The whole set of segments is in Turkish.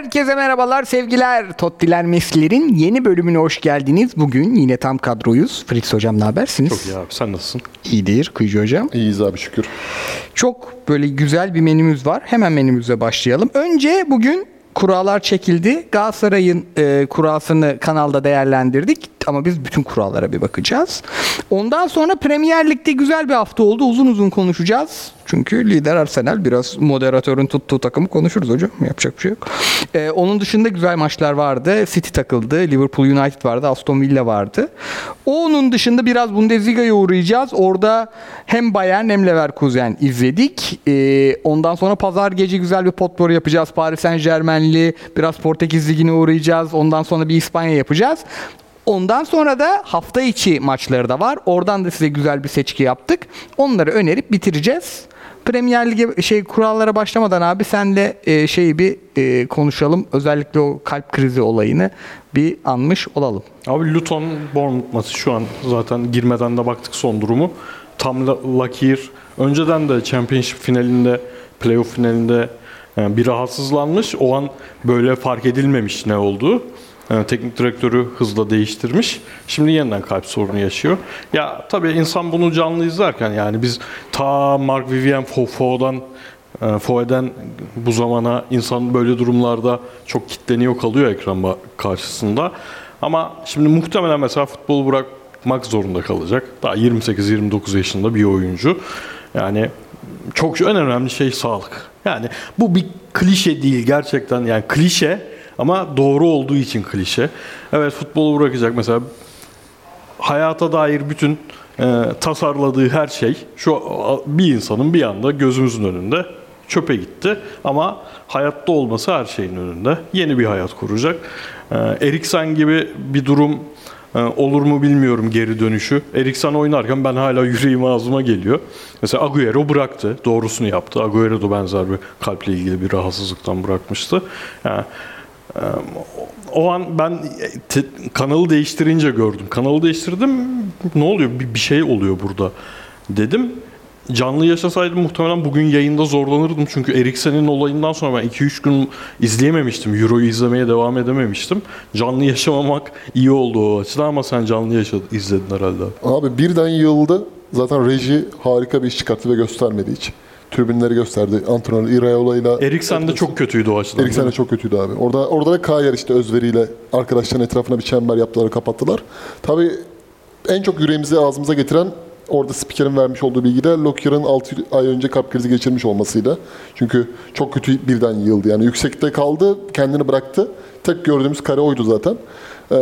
Herkese merhabalar, sevgiler. Tottiler Mesler'in yeni bölümüne hoş geldiniz. Bugün yine tam kadroyuz. Fritz Hocam ne habersiniz? Çok iyi abi sen nasılsın? İyidir Kıyıcı Hocam. İyiyiz abi şükür. Çok böyle güzel bir menümüz var. Hemen menümüze başlayalım. Önce bugün kurallar çekildi. Galatasaray'ın e, kurasını kanalda değerlendirdik. Ama biz bütün kurallara bir bakacağız. Ondan sonra Premier Lig'de güzel bir hafta oldu. Uzun uzun konuşacağız. Çünkü lider Arsenal biraz moderatörün tuttuğu takımı konuşuruz hocam. Yapacak bir şey yok. E, onun dışında güzel maçlar vardı. City takıldı. Liverpool United vardı. Aston Villa vardı. Onun dışında biraz Bundesliga'ya uğrayacağız. Orada hem Bayern hem Leverkusen izledik. E, ondan sonra pazar gece güzel bir potpourri yapacağız. Paris Saint Germain'li biraz Portekiz Ligi'ne uğrayacağız. Ondan sonra bir İspanya yapacağız. Ondan sonra da hafta içi maçları da var. Oradan da size güzel bir seçki yaptık. Onları önerip bitireceğiz. Premier Lig'e şey kurallara başlamadan abi senle e, şeyi bir e, konuşalım. Özellikle o kalp krizi olayını bir anmış olalım. Abi Luton Bournemouth maçı şu an zaten girmeden de baktık son durumu. Tam La- Lakir önceden de Championship finalinde, playoff finalinde yani bir rahatsızlanmış. O an böyle fark edilmemiş ne olduğu. Yani teknik direktörü hızla değiştirmiş. Şimdi yeniden kalp sorunu yaşıyor. Ya tabii insan bunu canlı izlerken yani biz ta Mark Vivian Fofo'dan e, Foe'den bu zamana insan böyle durumlarda çok kitleniyor kalıyor ekran karşısında. Ama şimdi muhtemelen mesela futbolu bırakmak zorunda kalacak. Daha 28-29 yaşında bir oyuncu. Yani çok en önemli şey sağlık. Yani bu bir klişe değil gerçekten yani klişe ama doğru olduğu için klişe. Evet futbolu bırakacak mesela hayata dair bütün e, tasarladığı her şey şu bir insanın bir anda gözümüzün önünde çöpe gitti. Ama hayatta olması her şeyin önünde. Yeni bir hayat kuracak. E, Eriksen gibi bir durum e, olur mu bilmiyorum geri dönüşü. Eriksen oynarken ben hala yüreğim ağzıma geliyor. Mesela Agüero bıraktı. Doğrusunu yaptı. Agüero da benzer bir kalple ilgili bir rahatsızlıktan bırakmıştı. Yani o an ben te- kanalı değiştirince gördüm. Kanalı değiştirdim. Ne oluyor? Bir, bir şey oluyor burada dedim. Canlı yaşasaydım muhtemelen bugün yayında zorlanırdım. Çünkü Eriksen'in olayından sonra ben 2-3 gün izleyememiştim. Euro'yu izlemeye devam edememiştim. Canlı yaşamamak iyi oldu o açıdan ama sen canlı yaşadın, izledin herhalde. Abi birden yığıldı. Zaten reji harika bir iş çıkarttı ve göstermedi hiç. Tribünleri gösterdi. Antrenör Iraola ile Eriksen de çok kötüydü o açıdan. Eriksen de çok kötüydü abi. Orada orada da Kayer işte özveriyle arkadaşların etrafına bir çember yaptılar, kapattılar. Tabii en çok yüreğimizi ağzımıza getiren orada spikerin vermiş olduğu bilgi de Lockyer'ın 6 ay önce kalp krizi geçirmiş olmasıydı. Çünkü çok kötü birden yıldı. Yani yüksekte kaldı, kendini bıraktı. Tek gördüğümüz kare oydu zaten. Ee,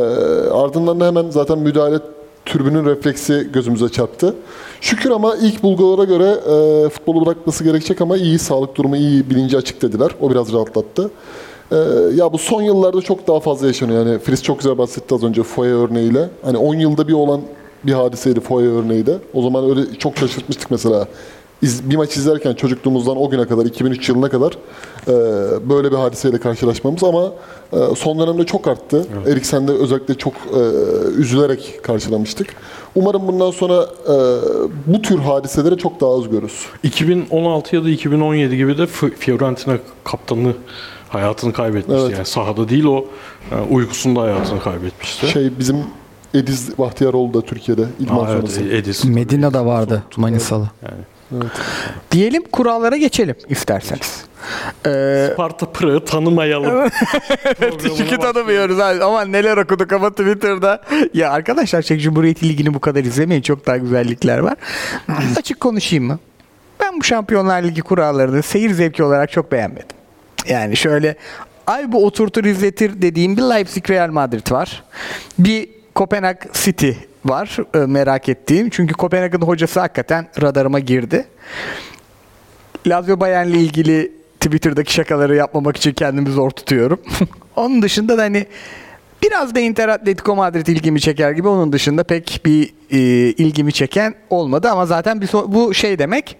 ardından da hemen zaten müdahale türbünün refleksi gözümüze çarptı. Şükür ama ilk bulgulara göre e, futbolu bırakması gerekecek ama iyi, sağlık durumu iyi, bilinci açık dediler. O biraz rahatlattı. Ee, ya bu son yıllarda çok daha fazla yaşanıyor. Yani Fritz çok güzel bahsetti az önce Foye örneğiyle. Hani 10 yılda bir olan bir hadiseydi Foye örneği de. O zaman öyle çok şaşırtmıştık mesela. İz- bir maç izlerken çocukluğumuzdan o güne kadar, 2003 yılına kadar e, böyle bir hadiseyle karşılaşmamız ama e, son dönemde çok arttı. Eriksen'de özellikle çok e, üzülerek karşılamıştık. Umarım bundan sonra e, bu tür hadiseleri çok daha az görürüz. 2016 ya da 2017 gibi de Fiorentina kaptanı hayatını kaybetmişti. Evet. Yani sahada değil o e, uykusunda hayatını kaybetmişti. Şey bizim Ediz Bahtiyaroğlu da Türkiye'de idman Aa, sonrası. evet, Edis. Medina'da vardı Manisalı. Yani. Diyelim kurallara geçelim isterseniz. Ee, Sparta Pıra'yı tanımayalım. Çünkü tanımıyoruz abi. Ama neler okuduk ama Twitter'da. Ya arkadaşlar Çek Cumhuriyeti Ligi'ni bu kadar izlemeyin. Çok daha güzellikler var. Açık konuşayım mı? Ben bu Şampiyonlar Ligi kurallarını seyir zevki olarak çok beğenmedim. Yani şöyle ay bu oturtur izletir dediğim bir Leipzig Real Madrid var. Bir Kopenhag City var e, merak ettiğim. Çünkü Kopenhag'ın hocası hakikaten radarıma girdi. Lazio Bayern'le ilgili Twitter'daki şakaları yapmamak için kendimi zor tutuyorum. Onun dışında da hani biraz da Inter Atletico Madrid ilgimi çeker gibi. Onun dışında pek bir e, ilgimi çeken olmadı ama zaten bir so- bu şey demek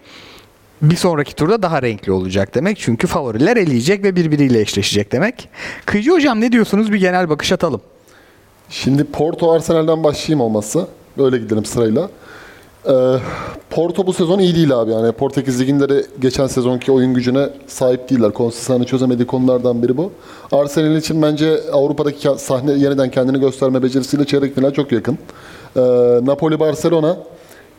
bir sonraki turda daha renkli olacak demek. Çünkü favoriler eleyecek ve birbiriyle eşleşecek demek. Kıyıcı hocam ne diyorsunuz? Bir genel bakış atalım. Şimdi Porto Arsenal'den başlayayım olmazsa. Öyle gidelim sırayla. Ee, Porto bu sezon iyi değil abi yani. Portekiz liginde de geçen sezonki oyun gücüne sahip değiller. Konsistanı çözemediği konulardan biri bu. Arsenal için bence Avrupa'daki sahne yeniden kendini gösterme becerisiyle çeyrek final çok yakın. Ee, Napoli-Barcelona.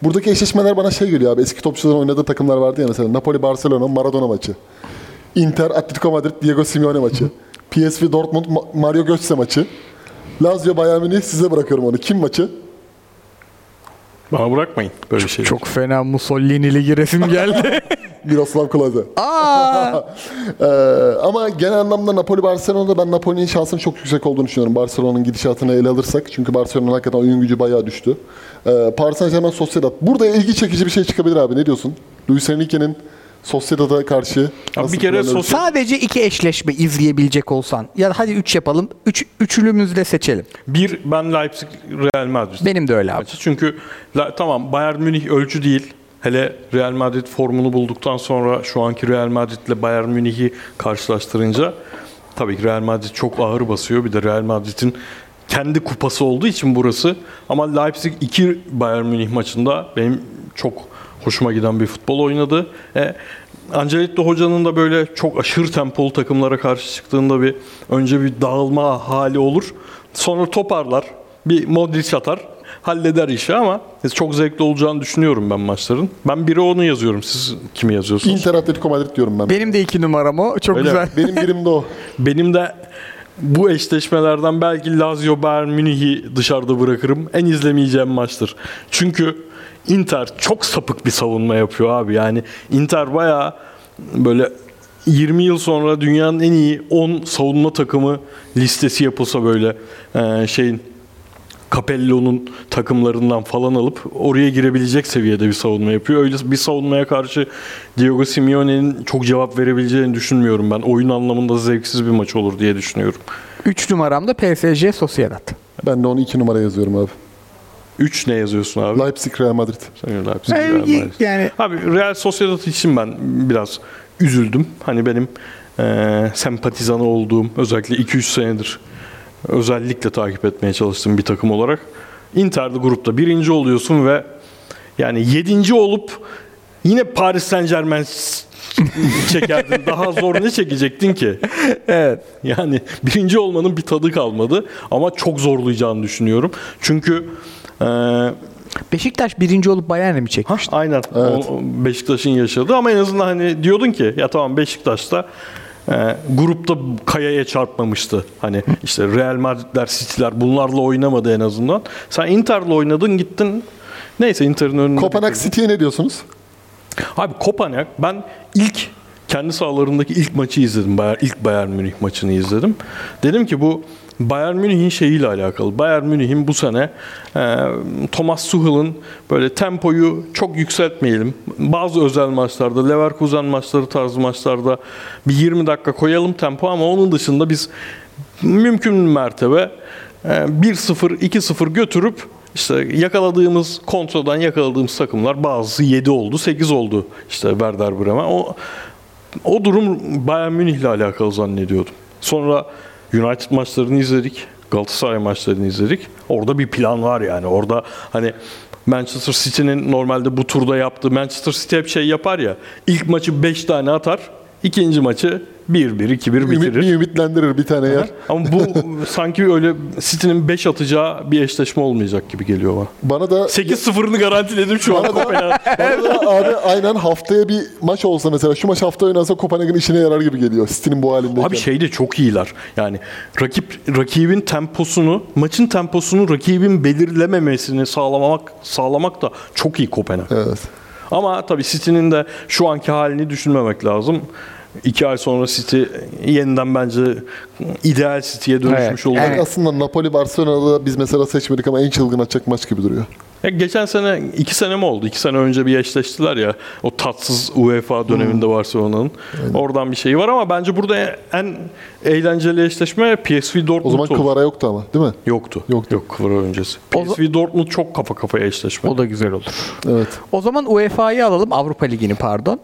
Buradaki eşleşmeler bana şey geliyor abi. Eski topçuların oynadığı takımlar vardı ya mesela. Napoli-Barcelona, Maradona maçı. Inter, Atletico Madrid, Diego Simeone maçı. PSV Dortmund, Ma- Mario Götze maçı. Lazio, Bayern Münih size bırakıyorum onu. Kim maçı? Bana bırakmayın böyle bir şey. Çok fena Mussolini'li giresim geldi. Miroslav Klose. Aa! Ee, ama genel anlamda Napoli Barcelona'da ben Napoli'nin şansının çok yüksek olduğunu düşünüyorum. Barcelona'nın gidişatını ele alırsak. Çünkü Barcelona'nın hakikaten oyun gücü bayağı düştü. Ee, Paris Saint Germain Sociedad. Burada ilgi çekici bir şey çıkabilir abi. Ne diyorsun? Luis Enrique'nin Sociedad'a karşı Abi nasıl bir kere planları- Soci- Sadece iki eşleşme izleyebilecek olsan. Ya hadi üç yapalım. Üç, üçlümüzle seçelim. Bir ben Leipzig Real Madrid. Benim de öyle abi. maçı. Çünkü la- tamam Bayern Münih ölçü değil. Hele Real Madrid formunu bulduktan sonra şu anki Real Madrid ile Bayern Münih'i karşılaştırınca tabii ki Real Madrid çok ağır basıyor. Bir de Real Madrid'in kendi kupası olduğu için burası. Ama Leipzig 2 Bayern Münih maçında benim çok hoşuma giden bir futbol oynadı. E, Ancelotti hocanın da böyle çok aşırı tempolu takımlara karşı çıktığında bir önce bir dağılma hali olur. Sonra toparlar. Bir Modric atar. Halleder işi ama çok zevkli olacağını düşünüyorum ben maçların. Ben biri onu yazıyorum. Siz kimi yazıyorsunuz? Inter Atletico Madrid diyorum ben. Benim de iki numaram o. Çok Öyle güzel. Benim birim de o. Benim de bu eşleşmelerden belki Lazio Bayern Münih'i dışarıda bırakırım. En izlemeyeceğim maçtır. Çünkü Inter çok sapık bir savunma yapıyor abi. Yani Inter bayağı böyle 20 yıl sonra dünyanın en iyi 10 savunma takımı listesi yapılsa böyle e, şeyin Capello'nun takımlarından falan alıp oraya girebilecek seviyede bir savunma yapıyor. Öyle bir savunmaya karşı Diego Simeone'nin çok cevap verebileceğini düşünmüyorum ben. Oyun anlamında zevksiz bir maç olur diye düşünüyorum. Üç numaram da PSG Sociedad. Ben de onu iki numara yazıyorum abi. 3 ne yazıyorsun abi? Leipzig Real Madrid. Sen Leipzig, Real Madrid. yani Abi Real Sociedad için ben biraz üzüldüm. Hani benim eee sempatizanı olduğum özellikle 2-3 senedir özellikle takip etmeye çalıştığım bir takım olarak Inter'de grupta birinci oluyorsun ve yani yedinci olup yine Paris Saint Germain çekerdin. Daha zor ne çekecektin ki? evet. Yani birinci olmanın bir tadı kalmadı ama çok zorlayacağını düşünüyorum. Çünkü eee Beşiktaş birinci olup Bayern'e mi Ha, çekmişti? aynen. Evet. O, Beşiktaş'ın yaşadığı ama en azından hani diyordun ki ya tamam Beşiktaş'ta e, grupta kayaya çarpmamıştı. Hani işte Real Madrid'ler, City'ler bunlarla oynamadı en azından. Sen Inter'le oynadın gittin. Neyse Inter'in önünde. Kopenhag City'ye ne diyorsunuz? Abi Kopenhag ben ilk kendi sahalarındaki ilk maçı izledim. Bayern, ilk Bayern Münih maçını izledim. Dedim ki bu Bayern Münih'in şeyiyle alakalı. Bayern Münih'in bu sene e, Thomas Tuchel'ın böyle tempoyu çok yükseltmeyelim. Bazı özel maçlarda, Leverkusen maçları tarzı maçlarda bir 20 dakika koyalım tempo ama onun dışında biz mümkün mertebe e, 1-0, 2-0 götürüp işte yakaladığımız kontroldan yakaladığımız takımlar bazısı 7 oldu, 8 oldu. İşte Werder Bremen. O o durum Bayern Münih'le alakalı zannediyordum. Sonra United maçlarını izledik. Galatasaray maçlarını izledik. Orada bir plan var yani. Orada hani Manchester City'nin normalde bu turda yaptığı Manchester City hep şey yapar ya. İlk maçı 5 tane atar. ikinci maçı 1-1, 2-1 Ümit, bitirir. bir ümitlendirir bir tane yer. Ama bu sanki öyle City'nin 5 atacağı bir eşleşme olmayacak gibi geliyor bana. Bana da 8-0'ını garantiledim şu an Bana da- Kopenhag. Bana da abi aynen haftaya bir maç olsa mesela şu maç hafta oynansa Kopenhag'ın işine yarar gibi geliyor. City'nin bu halindeyken. Abi şey de çok iyiler. Yani rakip rakibin temposunu, maçın temposunu rakibin belirlememesini sağlamak sağlamak da çok iyi Kopenhag. Evet. Ama tabii City'nin de şu anki halini düşünmemek lazım. İki ay sonra City yeniden bence ideal City'ye dönüşmüş Evet, olacak. evet. Aslında Napoli Barcelona'da biz mesela seçmedik ama en çılgın atacak maç gibi duruyor. Ya geçen sene iki sene mi oldu? İki sene önce bir eşleştiler ya. O tatsız UEFA döneminde Barcelona'nın. Oradan bir şey var ama bence burada en eğlenceli eşleşme PSV Dortmund O zaman. Kvara yoktu ama değil mi? Yoktu. Yoktu. Yok Kıvara öncesi. O PSV Dortmund çok kafa kafaya eşleşme. O da güzel olur. Evet. O zaman UEFA'yı alalım. Avrupa Ligi'ni pardon.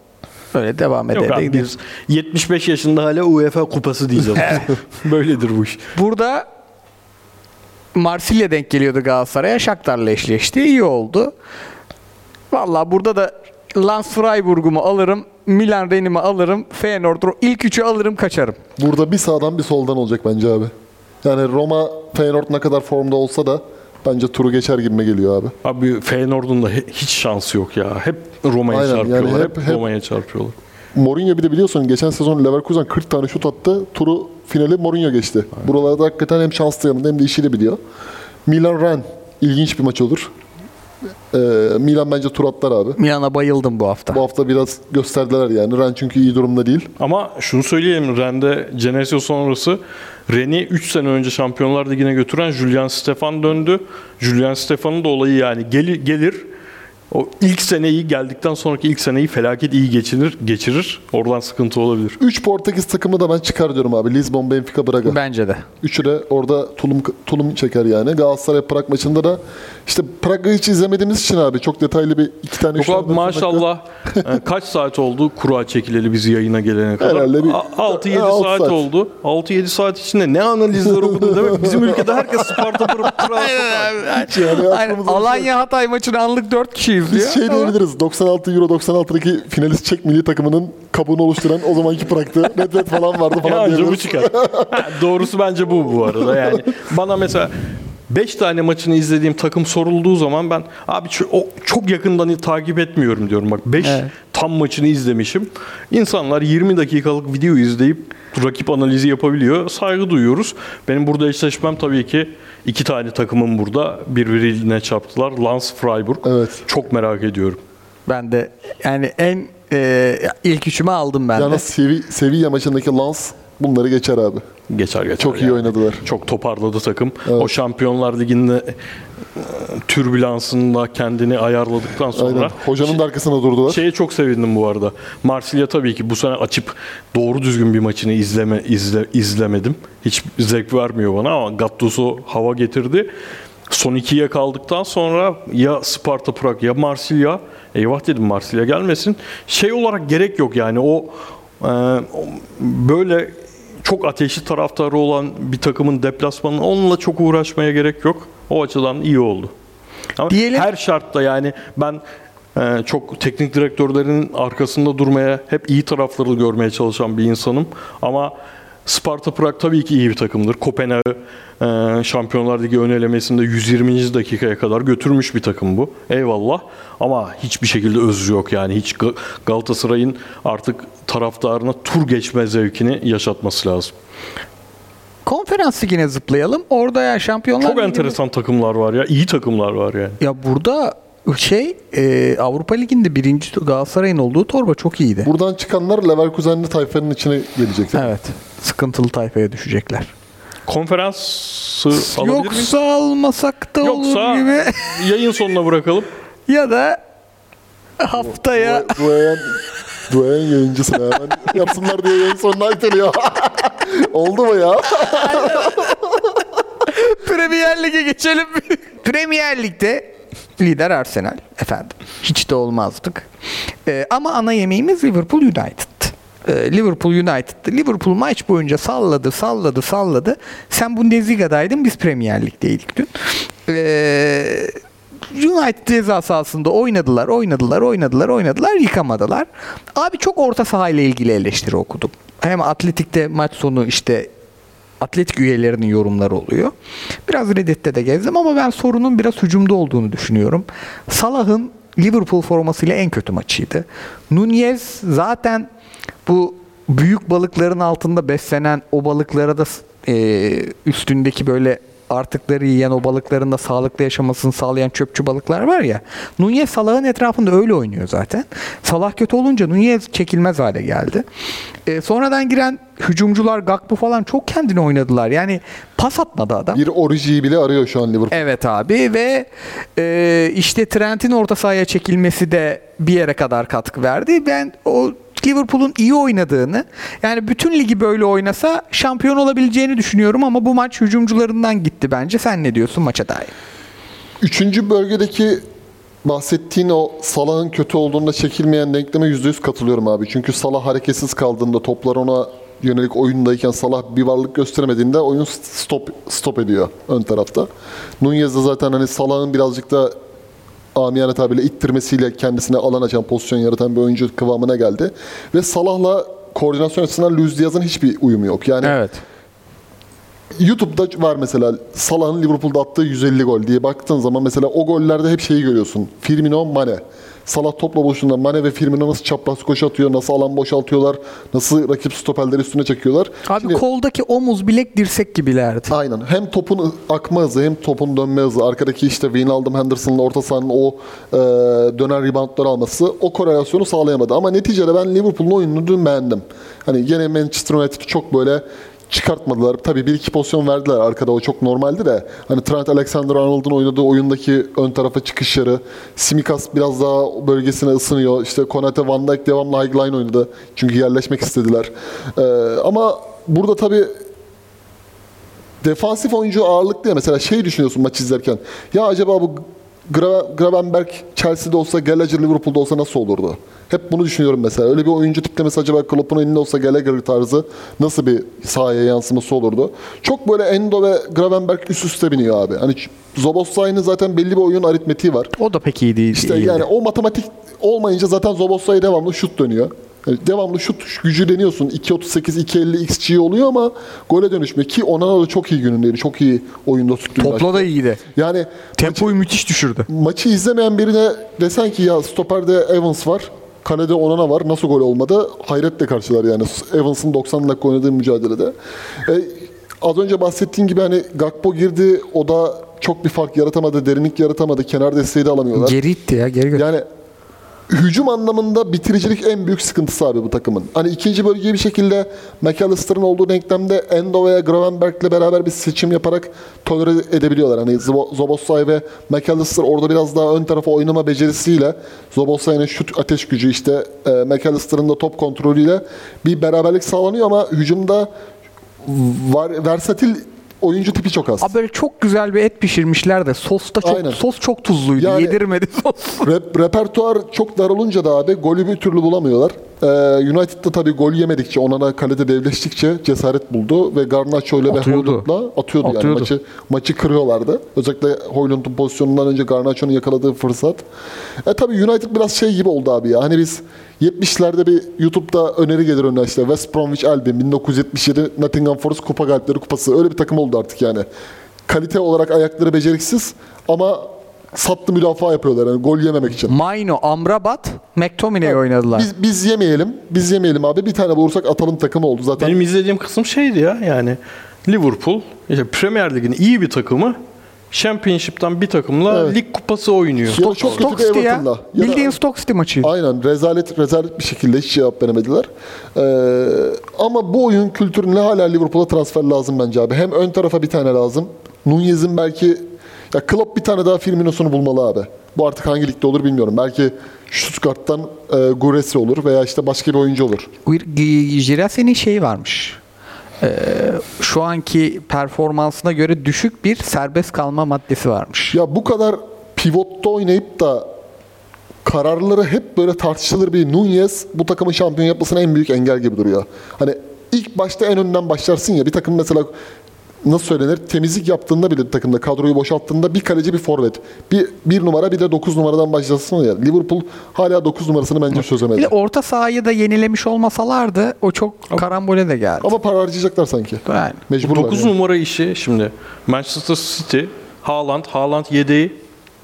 Öyle devam edelim. abi, biz 75 yaşında hala UEFA kupası diyeceğiz. Böyledir bu iş. Burada Marsilya denk geliyordu Galatasaray'a. Shakhtar'la eşleşti. İyi oldu. Valla burada da Lance Freiburg'umu alırım. Milan Rennes'imi alırım. Feyenoord ilk üçü alırım kaçarım. Burada bir sağdan bir soldan olacak bence abi. Yani Roma, Feyenoord ne kadar formda olsa da bence turu geçer gibime geliyor abi. Abi Feyenoord'un da hiç şansı yok ya. Hep Roma'ya Aynen, çarpıyorlar. yani hep, hep- hep- Roma'ya çarpıyorlar. Mourinho bir de biliyorsun geçen sezon Leverkusen 40 tane şut attı. Turu finali Mourinho geçti. Buralarda hakikaten hem şanslı yanında hem de işini biliyor. Milan Ren ilginç bir maç olur. Ee, Milan bence tur atlar abi. Milan'a bayıldım bu hafta. Bu hafta biraz gösterdiler yani. Ren çünkü iyi durumda değil. Ama şunu söyleyelim Ren'de Genesio sonrası Ren'i 3 sene önce Şampiyonlar Ligi'ne götüren Julian Stefan döndü. Julian Stefan'ın da olayı yani gelir, gelir o ilk seneyi geldikten sonraki ilk seneyi felaket iyi geçirir, geçirir. Oradan sıkıntı olabilir. 3 Portekiz takımı da ben çıkar diyorum abi. Lisbon, Benfica, Braga. Bence de. Üçü de orada tulum tulum çeker yani. Galatasaray Prag maçında da işte Prag'ı hiç izlemediğimiz için abi çok detaylı bir iki tane Yok abi maşallah e, kaç saat oldu kura çekileli biz yayına gelene kadar? Herhalde bir- 6-7 E, altı saat, saat. oldu. 6-7 saat içinde ne analizler okudun değil mi? Bizim ülkede herkes Sparta. Hiç yani Aynen. aklımıza Alanya Hatay maçını anlık 4 kişi Biz şey Ama- diyebiliriz. 96 Euro 96'daki finalist Çek milli takımının kabuğunu oluşturan o zamanki Prag'tı. Nedved falan vardı Ya falan bu diyebiliriz. çıkar. Ha, Doğrusu bence bu bu arada. Yani bana mesela 5 tane maçını izlediğim takım sorulduğu zaman ben abi o çok yakından takip etmiyorum diyorum. Bak 5 Evet. tam maçını izlemişim. İnsanlar 20 dakikalık video izleyip rakip analizi yapabiliyor. Saygı duyuyoruz. Benim burada eşleşmem tabii ki iki tane takımın burada birbirine çarptılar. Lens Freiburg. Evet. Çok merak ediyorum. Ben de yani en e, ilk üçümü aldım ben de. Yalnız Sevi, Sevilla maçındaki Lens bunları geçer abi. Geçer geçer. Çok iyi yani. oynadılar. Çok toparladı takım. O Şampiyonlar Ligi'nde e, türbülansında kendini ayarladıktan sonra Aynen. Hocanın da arkasında durdular. Şeye çok sevindim bu arada. Marsilya tabii ki bu sene açıp doğru düzgün bir maçını izleme izle, izlemedim. Hiç zevk vermiyor bana ama Gattuso hava getirdi. Son ikiye kaldıktan sonra ya Sparta Prag ya Marsilya. Eyvah dedim Marsilya gelmesin. Şey olarak gerek yok yani o, e, o böyle çok ateşli taraftarı olan bir takımın deplasmanı onunla çok uğraşmaya gerek yok. O açıdan iyi oldu. Ama Diyelim- her şartta yani ben e, çok teknik direktörlerin arkasında durmaya, hep iyi tarafları görmeye çalışan bir insanım. Ama Sparta Prag tabii ki iyi bir takımdır. Kopenhag'ı e, Şampiyonlar Ligi ön elemesinde 120. dakikaya kadar götürmüş bir takım bu. Eyvallah. Ama hiçbir şekilde özü yok yani. Hiç Ga- Galatasaray'ın artık taraftarına tur geçme zevkini yaşatması lazım. Konferans ligine zıplayalım. Orada ya Şampiyonlar Çok Ligi'nde- enteresan takımlar var ya. iyi takımlar var yani. Ya burada şey e, Avrupa Ligi'nde birinci Galatasaray'ın olduğu torba çok iyiydi. Buradan çıkanlar Leverkusen'li tayfanın içine gelecek. Evet. Sıkıntılı tayfaya düşecekler. Konferansı alabilir miyiz? Yoksa almasak da Yoksa olur gibi. yayın sonuna bırakalım. ya da haftaya Du- Duayen, duayen yayıncısın ha. Ben yapsınlar diye yayın sonuna iteliyor. Oldu mu ya? Premier Lig'e geçelim. Premier Lig'de lider Arsenal efendim. Hiç de olmazdık. Ee, ama ana yemeğimiz Liverpool United. Ee, Liverpool United'dı. Liverpool maç boyunca salladı, salladı, salladı. Sen Bundesliga'daydın, biz Premier Lig'deydik dün. Ee, United ceza sahasında oynadılar, oynadılar, oynadılar, oynadılar, yıkamadılar. Abi çok orta sahayla ilgili eleştiri okudum. Hem Atletik'te maç sonu işte atletik üyelerinin yorumları oluyor. Biraz Reddit'te de gezdim ama ben sorunun biraz hücumda olduğunu düşünüyorum. Salah'ın Liverpool formasıyla en kötü maçıydı. Nunez zaten bu büyük balıkların altında beslenen o balıklara da e, üstündeki böyle artıkları yiyen o balıkların da sağlıklı yaşamasını sağlayan çöpçü balıklar var ya. Nunez Salah'ın etrafında öyle oynuyor zaten. Salah kötü olunca Nunez çekilmez hale geldi. E, sonradan giren hücumcular Gakpo falan çok kendini oynadılar. Yani pas atmadı adam. Bir Origi'yi bile arıyor şu an Liverpool. Evet abi ve e, işte Trent'in orta sahaya çekilmesi de bir yere kadar katkı verdi. Ben o Liverpool'un iyi oynadığını yani bütün ligi böyle oynasa şampiyon olabileceğini düşünüyorum ama bu maç hücumcularından gitti bence. Sen ne diyorsun maça dair? Üçüncü bölgedeki bahsettiğin o Salah'ın kötü olduğunda çekilmeyen denkleme %100 katılıyorum abi. Çünkü Salah hareketsiz kaldığında toplar ona yönelik oyundayken Salah bir varlık gösteremediğinde oyun stop stop ediyor ön tarafta. Nunez de zaten hani Salah'ın birazcık da amiyane tabirle ittirmesiyle kendisine alan açan, pozisyon yaratan bir oyuncu kıvamına geldi. Ve Salah'la koordinasyon açısından Luis Diaz'ın hiçbir uyumu yok. Yani Evet. YouTube'da var mesela Salah'ın Liverpool'da attığı 150 gol diye baktığın zaman mesela o gollerde hep şeyi görüyorsun. Firmino, Mane. Salah topla buluştuğunda Mane ve Firmino nasıl çapraz koşu atıyor, nasıl alan boşaltıyorlar, nasıl rakip stoperleri üstüne çekiyorlar. Abi Şimdi- koldaki omuz bilek dirsek gibilerdi. Aynen. Hem topun akma hızı hem topun dönme hızı. Arkadaki işte Wijnaldum Henderson'ın orta sahanın o e, dönen reboundları alması o korelasyonu sağlayamadı. Ama neticede ben Liverpool'un oyununu dün beğendim. Hani gene Manchester United'ı çok böyle çıkartmadılar. Tabii bir iki pozisyon verdiler arkada o çok normaldi de. Hani Trent Alexander-Arnold'un oynadığı oyundaki ön tarafa çıkışları, Simikas biraz daha bölgesine ısınıyor. İşte Konate, Van Dijk devamlı high line oynadı. Çünkü yerleşmek istediler. E, ama burada tabii defansif oyuncu ağırlıklı ya mesela şey düşünüyorsun maç izlerken. Ya acaba bu Gra- Gravenberg Chelsea'de olsa Gallagher Liverpool'da olsa nasıl olurdu? Hep bunu düşünüyorum mesela. Öyle bir oyuncu tiplemesi acaba Klopp'un elinde olsa Gallagher tarzı nasıl bir sahaya yansıması olurdu? Çok böyle Endo ve Gravenberg üst üste biniyor abi. Hani Zoboslai'nin zaten belli bir oyun aritmetiği var. O da pek iyi değil. İşte iyiydi. yani o matematik olmayınca zaten Zoboslai devamlı şut dönüyor. Yani devamlı şut gücü deniyorsun. 2.38, 2.50 XG oluyor ama gole dönüşmüyor. Ki Onana da çok iyi günündeydi. Çok iyi oyunda tuttu. Topla da iyiydi. Yani Tempoyu müthiş düşürdü. maçı izlemeyen birine desen ki ya stoperde Evans var. Kalede Onana var. Nasıl gol olmadı? Hayretle karşılar yani. Evans'ın 90 dakika oynadığı mücadelede. E, az önce bahsettiğim gibi hani Gakpo girdi. O da çok bir fark yaratamadı. Derinlik yaratamadı. Kenar desteği de alamıyorlar. Geri itti ya. Geri gö- Yani hücum anlamında bitiricilik en büyük sıkıntısı abi bu takımın. Hani ikinci bölgeyi bir şekilde McAllister'ın olduğu denklemde Endo veya Gravenberg'le beraber bir seçim yaparak tolere edebiliyorlar. Hani Zobo- Zoboslai ve McAllister orada biraz daha ön tarafa oynama becerisiyle Zoboslai'nin şut ateş gücü işte e, McAllister'ın da top kontrolüyle bir beraberlik sağlanıyor ama hücumda var, versatil oyuncu tipi çok az. Abi böyle çok güzel bir et pişirmişler de sos da çok Aynen. sos çok tuzluydu. Yani- Yedirmedi sos. Rep, repertuar çok dar olunca da abi golü bir türlü bulamıyorlar. Ee, United'da tabii gol yemedikçe, Onana kalede devleştikçe cesaret buldu ve Garnacho ile ve Atıyordu. Atıyordu, yani Atıyordu. maçı maçı kırıyorlardı. Özellikle Hoyland'ın pozisyonundan önce Garnacho'nun yakaladığı fırsat. E tabii United biraz şey gibi oldu abi ya. Hani biz 70'lerde bir YouTube'da öneri gelir önüne işte West Bromwich Albion 1977 Nottingham Forest Kupa Galipleri Kupası. Öyle bir takım oldu artık yani. Kalite olarak ayakları beceriksiz ama sattı müdafaa yapıyorlar yani gol yememek için. Maino, Amrabat, McTominay oynadılar. Biz, biz yemeyelim. Biz yemeyelim abi. Bir tane bulursak atalım takım oldu zaten. Benim izlediğim kısım şeydi ya yani Liverpool işte Premier Lig'in iyi bir takımı Championship'ten bir takımla Evet. lig kupası oynuyor. Çok Stoke bir City ya. Everton'la. Ya da- Bildiğin Stoke City maçıydı. Aynen rezalet rezalet bir şekilde hiç cevap veremediler. Ee, ama bu oyun kültürüne hala Liverpool'a transfer lazım bence abi. Hem ön tarafa bir tane lazım. Nunez'in belki ya Klopp bir tane daha Firmino'sunu bulmalı abi. Bu artık hangi ligde olur bilmiyorum. Belki Stuttgart'tan e, Guresi olur veya işte başka bir oyuncu olur. Jirase'nin şeyi varmış. Ee, şu anki performansına göre düşük bir serbest kalma maddesi varmış. Ya bu kadar pivotta oynayıp da kararları hep böyle tartışılır bir Nunez bu takımın şampiyon yapmasına en büyük engel gibi duruyor. Hani ilk başta en önden başlarsın ya bir takım mesela nasıl söylenir temizlik yaptığında bile bir takımda kadroyu boşalttığında bir kaleci bir forvet. Bir, bir numara bir de 9 numaradan başlasın ya. Liverpool hala 9 numarasını bence Bir çözemedi. de orta sahayı da yenilemiş olmasalardı o çok karambole de geldi. Ama para harcayacaklar sanki. Yani. Bu Mecburlar 9 yani. numara işi şimdi Manchester City, Haaland, Haaland yedeği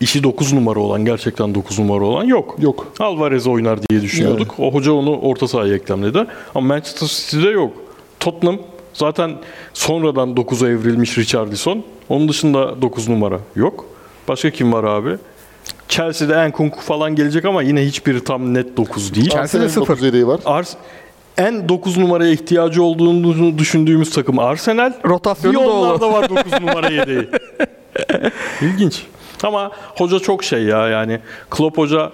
işi 9 numara olan gerçekten 9 numara olan yok. Yok. Alvarez oynar diye düşünüyorduk. O hoca onu orta sahaya eklemledi. Ama Manchester City'de yok. Tottenham zaten sonradan 9'a evrilmiş Richarlison. Onun dışında 9 numara yok. Başka kim var abi? Chelsea'de Nkunku falan gelecek ama yine hiçbiri tam net 9 değil. Chelsea'de Arsenal'in sıfır. 9 yedeği var. Ars en 9 numaraya ihtiyacı olduğunu düşündüğümüz takım Arsenal. Rotasyonu bir dolu. onlarda var 9 numara yedeği. İlginç. Ama hoca çok şey ya yani Klopp hoca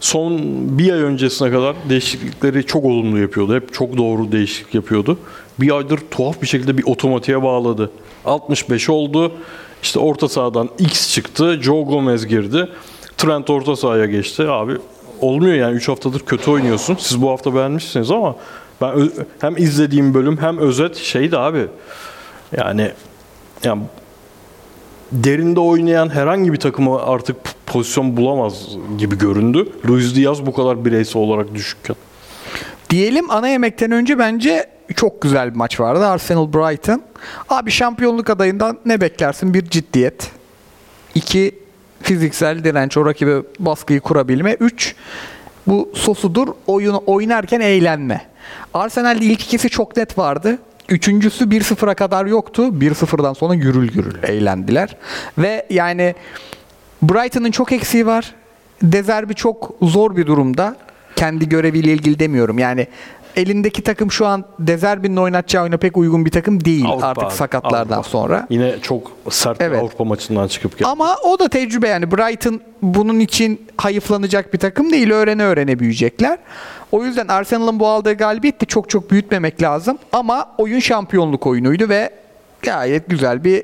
son bir ay öncesine kadar değişiklikleri çok olumlu yapıyordu. Hep çok doğru değişiklik yapıyordu. Bir aydır tuhaf bir şekilde bir otomatiğe bağladı. 65 oldu. İşte orta sahadan X çıktı. Joe Gomez girdi. Trent orta sahaya geçti. Abi olmuyor yani 3 haftadır kötü oynuyorsun. Siz bu hafta beğenmişsiniz ama ben hem izlediğim bölüm hem özet şeydi abi. Yani yani derinde oynayan herhangi bir takımı artık pozisyon bulamaz gibi göründü. Luis Diaz bu kadar bireysel olarak düşükken. Diyelim ana yemekten önce bence çok güzel bir maç vardı. Arsenal Brighton. Abi şampiyonluk adayından ne beklersin? Bir ciddiyet. İki fiziksel direnç, o rakibe baskıyı kurabilme. Üç bu sosudur oyunu oynarken eğlenme. Arsenal'de ilk ikisi çok net vardı. Üçüncüsü 1-0'a kadar yoktu. 1-0'dan sonra gürül gürül eğlendiler. Ve yani Brighton'ın çok eksiği var. Dezerbi çok zor bir durumda. Kendi göreviyle ilgili demiyorum. Yani elindeki takım şu an Dezerbi'nin oynatacağı oyuna pek uygun bir takım değil Avrupa artık sakatlardan Avrupa. sonra. Yine çok sert bir Evet. Avrupa maçından çıkıp geldi. Ama o da tecrübe yani Brighton bunun için hayıflanacak bir takım değil. Öğrene öğrene büyüyecekler. O yüzden Arsenal'ın bu aldığı galibiyet de çok çok büyütmemek lazım. Ama oyun şampiyonluk oyunuydu ve gayet güzel bir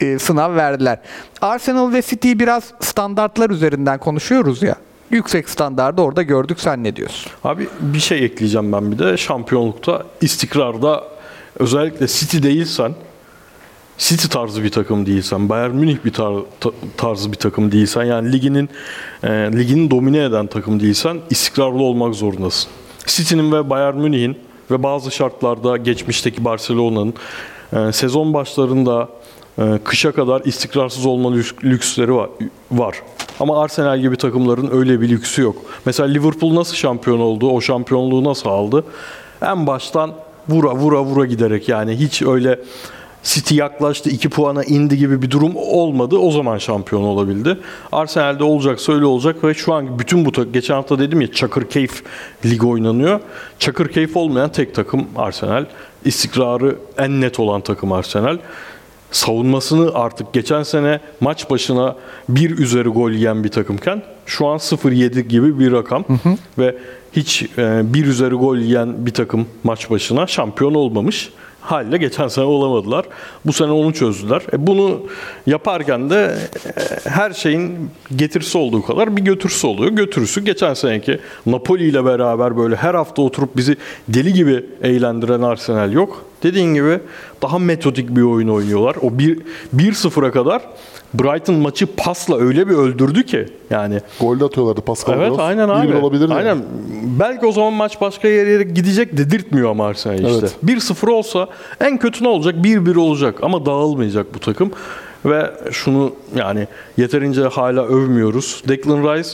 e, sınav verdiler. Arsenal ve City biraz standartlar üzerinden konuşuyoruz ya. Yüksek standardı orada gördük sen ne diyorsun? Abi bir şey ekleyeceğim ben bir de. Şampiyonlukta, istikrarda özellikle City değilsen, City tarzı bir takım değilsen, Bayern Münih bir tar- ta- tarzı bir takım değilsen, yani liginin e, ligini domine eden takım değilsen istikrarlı olmak zorundasın. City'nin ve Bayern Münih'in ve bazı şartlarda geçmişteki Barcelona'nın e, sezon başlarında kışa kadar istikrarsız olma lüks- lüksleri var. var. Ama Arsenal gibi takımların öyle bir lüksü yok. Mesela Liverpool nasıl şampiyon oldu? O şampiyonluğu nasıl aldı? En baştan vura vura vura giderek yani hiç öyle City yaklaştı 2 puana indi gibi bir durum olmadı. O zaman şampiyon olabildi. Arsenal'de olacaksa öyle olacak ve şu an bütün bu geçen hafta dedim ya Çakır Keyif ligi oynanıyor. Çakır Keyif olmayan tek takım Arsenal. İstikrarı en net olan takım Arsenal savunmasını artık geçen sene maç başına bir üzeri gol yiyen bir takımken şu an 0-7 gibi bir rakam ve hiç e, bir üzeri gol yiyen bir takım maç başına şampiyon olmamış. Haliyle geçen sene olamadılar. Bu sene onu çözdüler. E bunu yaparken de e, her şeyin getirisi olduğu kadar bir götürüsü oluyor. Götürüsü geçen seneki Napoli ile beraber böyle her hafta oturup bizi deli gibi eğlendiren Arsenal yok. Dediğin gibi daha metodik bir oyun oynuyorlar. O 1 1-0'a kadar Brighton maçı pasla öyle bir öldürdü ki yani Gol de atıyorlardı Pascal Evet Gross. aynen abi. 1-1 olabilirdi. Aynen. Belki o zaman maç başka yere gidecek dedirtmiyor ama Arsenal işte. Evet. 1-0 olsa en kötü ne olacak? 1-1 olacak ama dağılmayacak bu takım. Ve şunu yani yeterince hala övmüyoruz. Declan Rice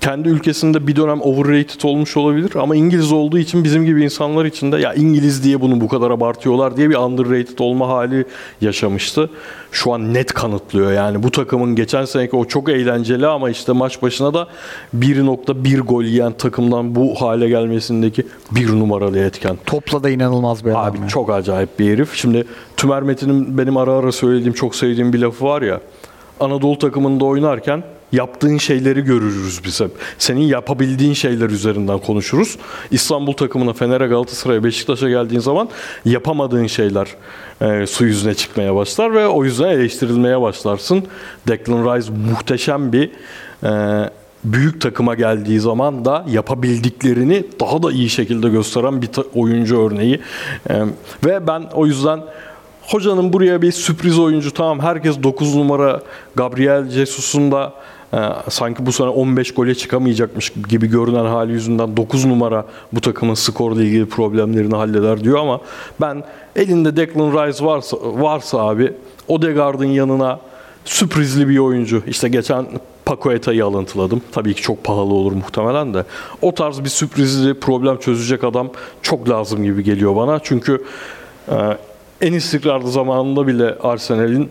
kendi ülkesinde bir dönem overrated olmuş olabilir ama İngiliz olduğu için bizim gibi insanlar için de ya İngiliz diye bunu bu kadar abartıyorlar diye bir underrated olma hali yaşamıştı. Şu an net kanıtlıyor yani bu takımın geçen seneki o çok eğlenceli ama işte maç başına da 1.1 gol yiyen takımdan bu hale gelmesindeki bir numaralı etken. Topla da inanılmaz bir adam. Abi ya. çok acayip bir herif. Şimdi Tümer Metin'in benim ara ara söylediğim çok sevdiğim bir lafı var ya. Anadolu takımında oynarken yaptığın şeyleri görürüz biz hep. Senin yapabildiğin şeyler üzerinden konuşuruz. İstanbul takımına, Fener'e, Galatasaray'a, Beşiktaş'a geldiğin zaman yapamadığın şeyler e, su yüzüne çıkmaya başlar ve o yüzden eleştirilmeye başlarsın. Declan Rice muhteşem bir e, büyük takıma geldiği zaman da yapabildiklerini daha da iyi şekilde gösteren bir oyuncu örneği. E, ve ben o yüzden hocanın buraya bir sürpriz oyuncu tamam herkes 9 numara Gabriel Jesus'un da sanki bu sene 15 gole çıkamayacakmış gibi görünen hali yüzünden 9 numara bu takımın skorla ilgili problemlerini halleder diyor ama ben elinde Declan Rice varsa varsa abi Odegaard'ın yanına sürprizli bir oyuncu. İşte geçen Pacoeta'yı alıntıladım. Tabii ki çok pahalı olur muhtemelen de. O tarz bir sürprizli problem çözecek adam çok lazım gibi geliyor bana. Çünkü e, en istikrarlı zamanında bile Arsenal'in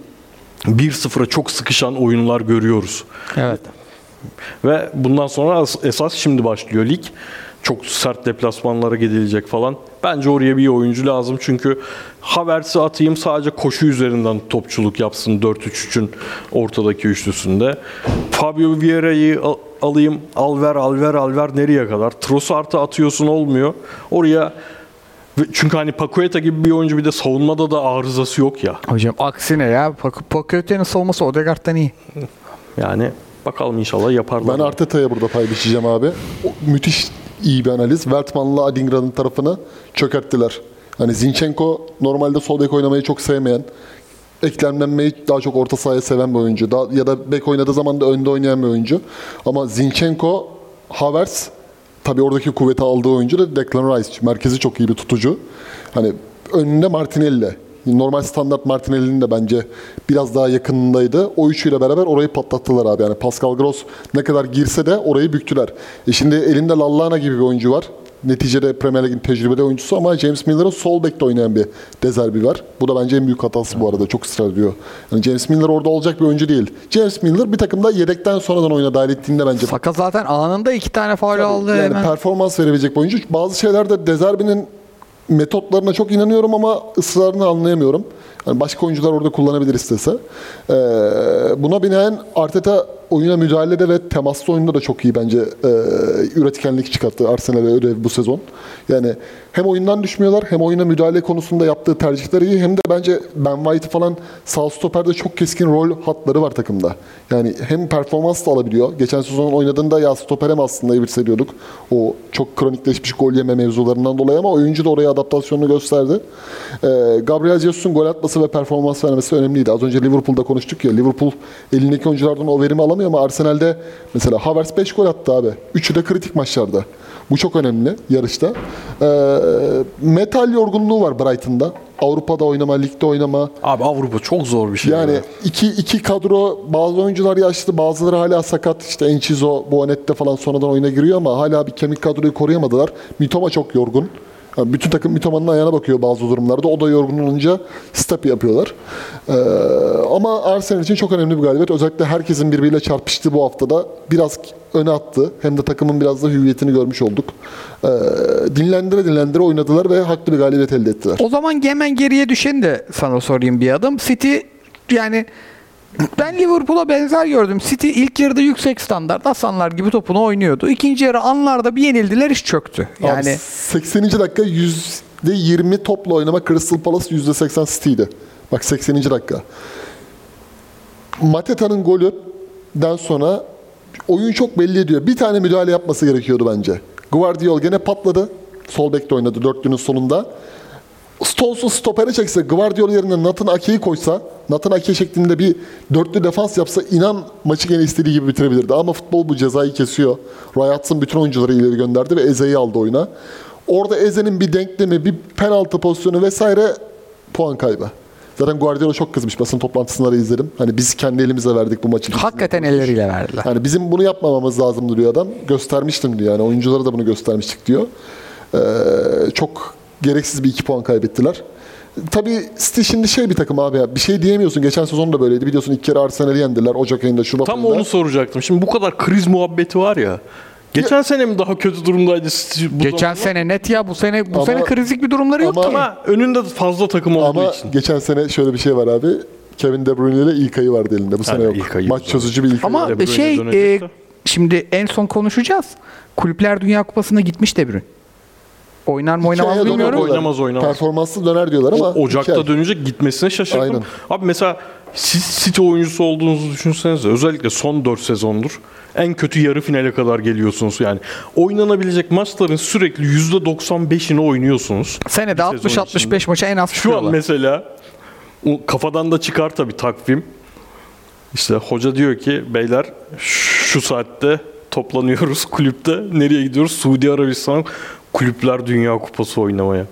1-0'a çok sıkışan oyunlar görüyoruz. Evet. Ve bundan sonra as- esas şimdi başlıyor lig. Çok sert deplasmanlara gidilecek falan. Bence oraya bir oyuncu lazım çünkü Havertz'i atayım sadece koşu üzerinden topçuluk yapsın 4-3-3'ün ortadaki üçlüsünde. Fabio Vieira'yı al- alayım Alver Alver Alver nereye kadar? Trossard'ı atıyorsun olmuyor. Oraya çünkü hani Paqueta gibi bir oyuncu bir de savunmada da arızası yok ya. Hocam aksine ya. Pakette'nin savunması Odegaard'dan iyi. Yani bakalım inşallah yaparlar. Ben Arteta'ya burada pay biçeceğim abi. O, müthiş iyi bir analiz. Wertmann'la Adingran'ın tarafını çökerttiler. Hani Zinchenko normalde sol bek oynamayı çok sevmeyen, eklemlenmeyi daha çok orta sahaya seven bir oyuncu. Daha, ya da bek oynadığı zaman da önde oynayan bir oyuncu. Ama Zinchenko, Havertz tabii oradaki kuvveti aldığı oyuncu da Declan Rice. Merkezi çok iyi bir tutucu. Hani önünde Martinelli. Normal standart Martinelli'nin de bence biraz daha yakınındaydı. O üçüyle beraber orayı patlattılar abi. Yani Pascal Gross ne kadar girse de orayı büktüler. E şimdi elinde Lallana gibi bir oyuncu var. Neticede Premier Lig'in tecrübeli oyuncusu ama James Miller'ın sol bekte oynayan bir Dezerbi var. Bu da bence en büyük hatası bu arada. Çok ısrar ediyor. Yani James Miller orada olacak bir oyuncu değil. James Miller bir takımda yedekten sonradan oyuna dahil ettiğinde bence Fakat zaten anında iki tane faul aldı yani hemen. performans verebilecek bir oyuncu. Bazı şeylerde Dezerbi'nin metotlarına çok inanıyorum ama ısrarını anlayamıyorum. Yani başka oyuncular orada kullanabilir istese. Ee, buna binaen Arteta oyuna müdahalede ve temaslı oyunda da çok iyi bence e, üretkenlik çıkarttı Arsenal'e öyle bu sezon. Yani hem oyundan düşmüyorlar hem oyuna müdahale konusunda yaptığı tercihleri iyi hem de bence Ben White falan sağ stoperde çok keskin rol hatları var takımda. Yani hem performans da alabiliyor. Geçen sezon oynadığında ya stoper hem aslında iyi hissediyorduk. O çok kronikleşmiş gol yeme mevzularından dolayı ama oyuncu da oraya adaptasyonunu gösterdi. Ee, Gabriel Jesus'un gol atması ve performans vermesi önemliydi. Az önce Liverpool'da konuştuk ya. Liverpool elindeki oyunculardan o verimi alamıyor ama Arsenal'de mesela Havertz 5 gol attı abi. Üçü de kritik maçlarda. Bu çok önemli yarışta. Ee, metal yorgunluğu var Brighton'da. Avrupa'da oynama, ligde oynama. Abi Avrupa çok zor bir şey. Yani ya. iki, iki kadro bazı oyuncular yaşlı bazıları hala sakat. İşte Enchizo, Boanette falan sonradan oyuna giriyor ama hala bir kemik kadroyu koruyamadılar. Mitoma çok yorgun. Yani bütün takım Mitoma'nın ayağına bakıyor bazı durumlarda. O da yorgun olunca stop yapıyorlar. Ee, ama Arsenal için çok önemli bir galibiyet. Özellikle herkesin birbiriyle çarpıştığı bu haftada biraz öne attı. Hem de takımın biraz da hüviyetini görmüş olduk. Ee, dinlendire dinlendire oynadılar ve haklı bir galibiyet elde ettiler. O zaman hemen geriye düşeni de sana sorayım bir adım. City yani ben Liverpool'a benzer gördüm. City ilk yarıda yüksek standart Hasanlar gibi topunu oynuyordu. İkinci yarı anlarda bir yenildiler iş çöktü. Yani Yani 80. dakika %20 topla oynama Crystal Palace %80 City'ydi. Bak 80. dakika. Mateta'nın golüden sonra oyun çok belli ediyor. Bir tane müdahale yapması gerekiyordu bence. Guardiol gene patladı. Sol bekte oynadı dörtlünün sonunda. Stones'u stopere çekse, Guardiola yerine Nathan Ake'yi koysa, Nathan Ake şeklinde bir dörtlü defans yapsa inan maçı gene istediği gibi bitirebilirdi. Ama futbol bu cezayı kesiyor. Roy Hodgson bütün oyuncuları ileri gönderdi ve Eze'yi aldı oyuna. Orada Eze'nin bir denklemi, bir penaltı pozisyonu vesaire puan kaybı. Zaten Guardiola çok kızmış. Basın toplantısında da izledim. Hani biz kendi elimizle verdik bu maçı. hakikaten elleriyle verdiler. Yani bizim bunu yapmamamız lazım diyor adam. Göstermiştim diyor yani. Oyunculara da bunu göstermiştik diyor. Ee, çok gereksiz bir iki puan kaybettiler. Tabii City şimdi şey bir takım abi ya. Bir şey diyemiyorsun. Geçen sezon da böyleydi. Biliyorsun ilk kere Arsenal'i yendiler. Ocak ayında, Şubat Tam ayında. onu soracaktım. Şimdi bu kadar kriz muhabbeti var ya. Geçen sene mi daha kötü durumdaydı City bu Geçen zamanlar? sene net ya bu sene bu Ama- sene krizik bir durumları yok ama- ki. ama önünde fazla takım olduğu Ama için. geçen sene şöyle bir şey var abi. Kevin De Bruyne ile ilk ayı vardı elinde. Bu sene yok. ilk ayı Maç güzel. çözücü bir ilk ayı. Ama De Bruyne şey dönecek e, de. şimdi en son konuşacağız. Kulüpler Dünya Kupası'na gitmiş De Bruyne. Oynar mı oynamaz Hikayeye bilmiyorum. Oynamaz, oynamaz. Performanslı döner diyorlar ama. O- Ocak'ta hikaye. dönecek gitmesine şaşırdım. Aynen. Abi mesela siz City oyuncusu olduğunuzu düşünsenize. Özellikle son 4 sezondur. En kötü yarı finale kadar geliyorsunuz yani. Oynanabilecek maçların sürekli %95'ini oynuyorsunuz. Senede Bir sezon 60-65 maça en az Şu an çıkıyorlar. mesela o kafadan da çıkar tabii takvim. İşte hoca diyor ki beyler şu saatte toplanıyoruz kulüpte. Nereye gidiyoruz? Suudi Arabistan Kulüpler Dünya Kupası oynamaya.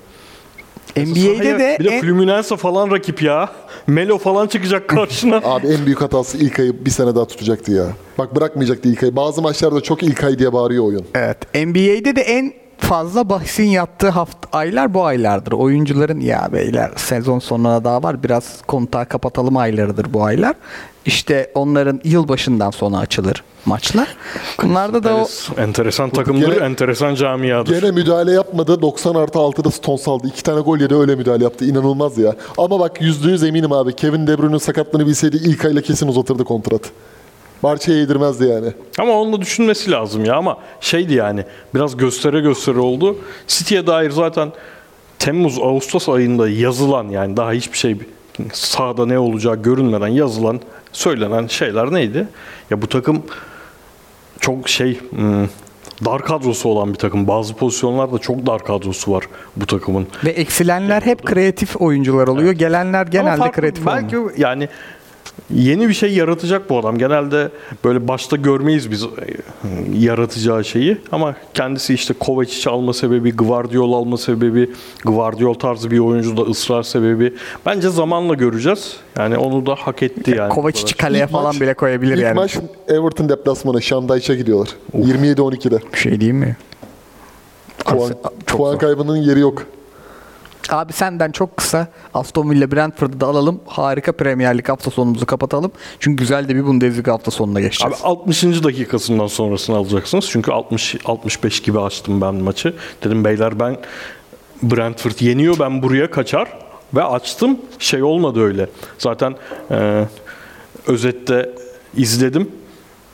NBA'de de bir de en- Fluminense falan rakip ya. Melo falan çıkacak karşına. Abi en büyük hatası ilk ayı bir sene daha tutacaktı ya. Bak bırakmayacaktı ilk ayı. Bazı maçlarda çok ilk ay diye bağırıyor oyun. Evet. NBA'de de en fazla bahisin yattığı hafta aylar bu aylardır. Oyuncuların ya beyler sezon sonuna daha var biraz kontağı kapatalım aylarıdır bu aylar. İşte onların yılbaşından sonra açılır maçlar. Bunlarda da o Enteres- enteresan takımdır, Gene- enteresan camiadır. Gene müdahale yapmadı. 90 artı 6'da Stones aldı. İki tane gol yedi öyle müdahale yaptı. İnanılmaz ya. Ama bak yüzde yüz eminim abi. Kevin De Bruyne'nin sakatlığını bilseydi ilk ayla kesin uzatırdı kontrat. Barça'ya yedirmezdi yani. Ama onu da düşünmesi lazım ya ama şeydi yani biraz göstere göstere oldu. City'ye dair zaten Temmuz Ağustos ayında yazılan yani daha hiçbir şey sahada ne olacağı görünmeden yazılan söylenen şeyler neydi? Ya bu takım çok şey hmm, dar kadrosu olan bir takım. Bazı pozisyonlarda çok dar kadrosu var bu takımın. Ve eksilenler hep kreatif oyuncular oluyor. Gelenler Ama genelde farklı- kreatif Belki olmuyor. yani yeni bir şey yaratacak bu adam. Genelde böyle başta görmeyiz biz e, yaratacağı şeyi ama kendisi işte Kovacic alma sebebi, Guardiola alma sebebi, Guardiola tarzı bir oyuncuda ısrar sebebi. Bence zamanla göreceğiz. Yani onu da hak etti yani. Kovacic'i kaleye İlk falan maç- bile koyabilir İlk yani. maç Everton deplasmanı Şandayş'a gidiyorlar. 27-12'de. Bir şey değil mi? Puan, çok puan zor. kaybının yeri yok. Abi senden çok kısa Aston Villa Brentford'u da alalım. Harika Premier Lig hafta sonumuzu kapatalım. Çünkü güzel de bir Bundesliga hafta sonuna Abi geçeceğiz. 60. dakikasından sonrasını alacaksınız. Çünkü 60 65 gibi açtım ben maçı. Dedim beyler ben Brentford yeniyor ben buraya kaçar ve açtım. Şey olmadı öyle. Zaten e, özette izledim.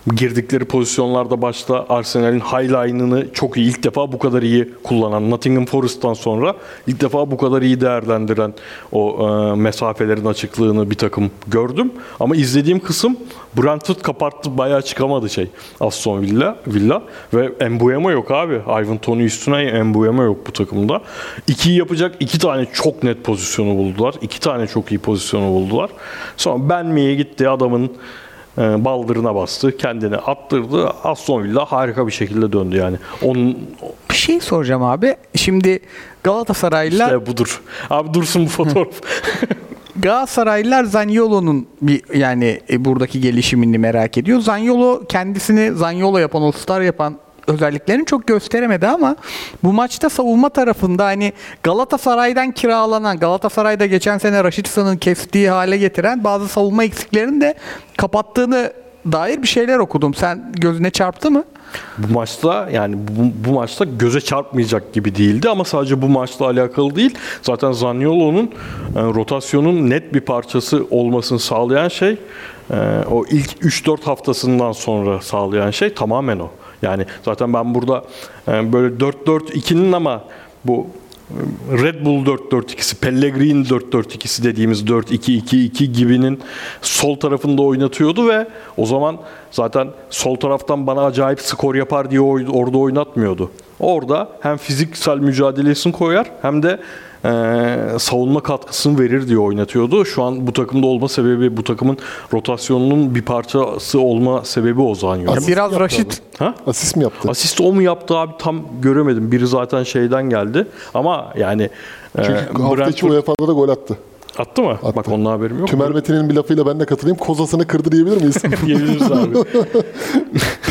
Girdikleri pozisyonlarda başta Arsenal'in highline'ını çok iyi ilk defa bu kadar iyi kullanan Nottingham Forest'tan sonra ilk defa bu kadar iyi değerlendiren o e, mesafelerin açıklığını bir takım gördüm. Ama izlediğim kısım Brentford kapattı bayağı çıkamadı şey Aston Villa, Villa ve Mbuyema yok abi. Ivan Toney üstüne Mbuyema yok bu takımda. İkiyi yapacak iki tane çok net pozisyonu buldular. İki tane çok iyi pozisyonu buldular. Sonra Benmi'ye gitti adamın baldırına bastı. Kendini attırdı. Aston Villa harika bir şekilde döndü yani. Onun Bir şey soracağım abi. Şimdi Galatasaraylılar işte budur. Abi dursun bu fotoğraf. Galatasaraylılar Zaniolo'nun bir yani e, buradaki gelişimini merak ediyor. Zaniolo kendisini Zaniolo yapan, All-Star yapan özelliklerini çok gösteremedi ama bu maçta savunma tarafında hani Galatasaray'dan kiralanan, Galatasaray'da geçen sene Raşitsa'nın kestiği hale getiren bazı savunma eksiklerini de kapattığını dair bir şeyler okudum. Sen gözüne çarptı mı? bu maçta yani bu, bu maçta göze çarpmayacak gibi değildi ama sadece bu maçla alakalı değil. Zaten Zaniolo'nun e, rotasyonun net bir parçası olmasını sağlayan şey e, o ilk 3-4 haftasından sonra sağlayan şey tamamen o. Yani zaten ben burada e, böyle 4-4-2'nin ama bu e, Red Bull 4-4-2'si, Pellegrini 4-4-2'si dediğimiz 4-2-2-2 gibinin sol tarafında oynatıyordu ve o zaman zaten sol taraftan bana acayip skor yapar diye orada oynatmıyordu. Orada hem fiziksel mücadelesini koyar hem de savunma katkısını verir diye oynatıyordu. Şu an bu takımda olma sebebi, bu takımın rotasyonunun bir parçası olma sebebi o Zaniolo. Asist Biraz Raşit Ha? Asist mi yaptı? Asist o mu yaptı abi tam göremedim. Biri zaten şeyden geldi. Ama yani e, Çünkü hafta içi Brentford- UEFA'da da gol attı. Attı mı? Bak onun haberim yok. Tümer Metin'in bir lafıyla ben de katılayım. Kozasını kırdı diyebilir miyiz? Diyebiliriz abi.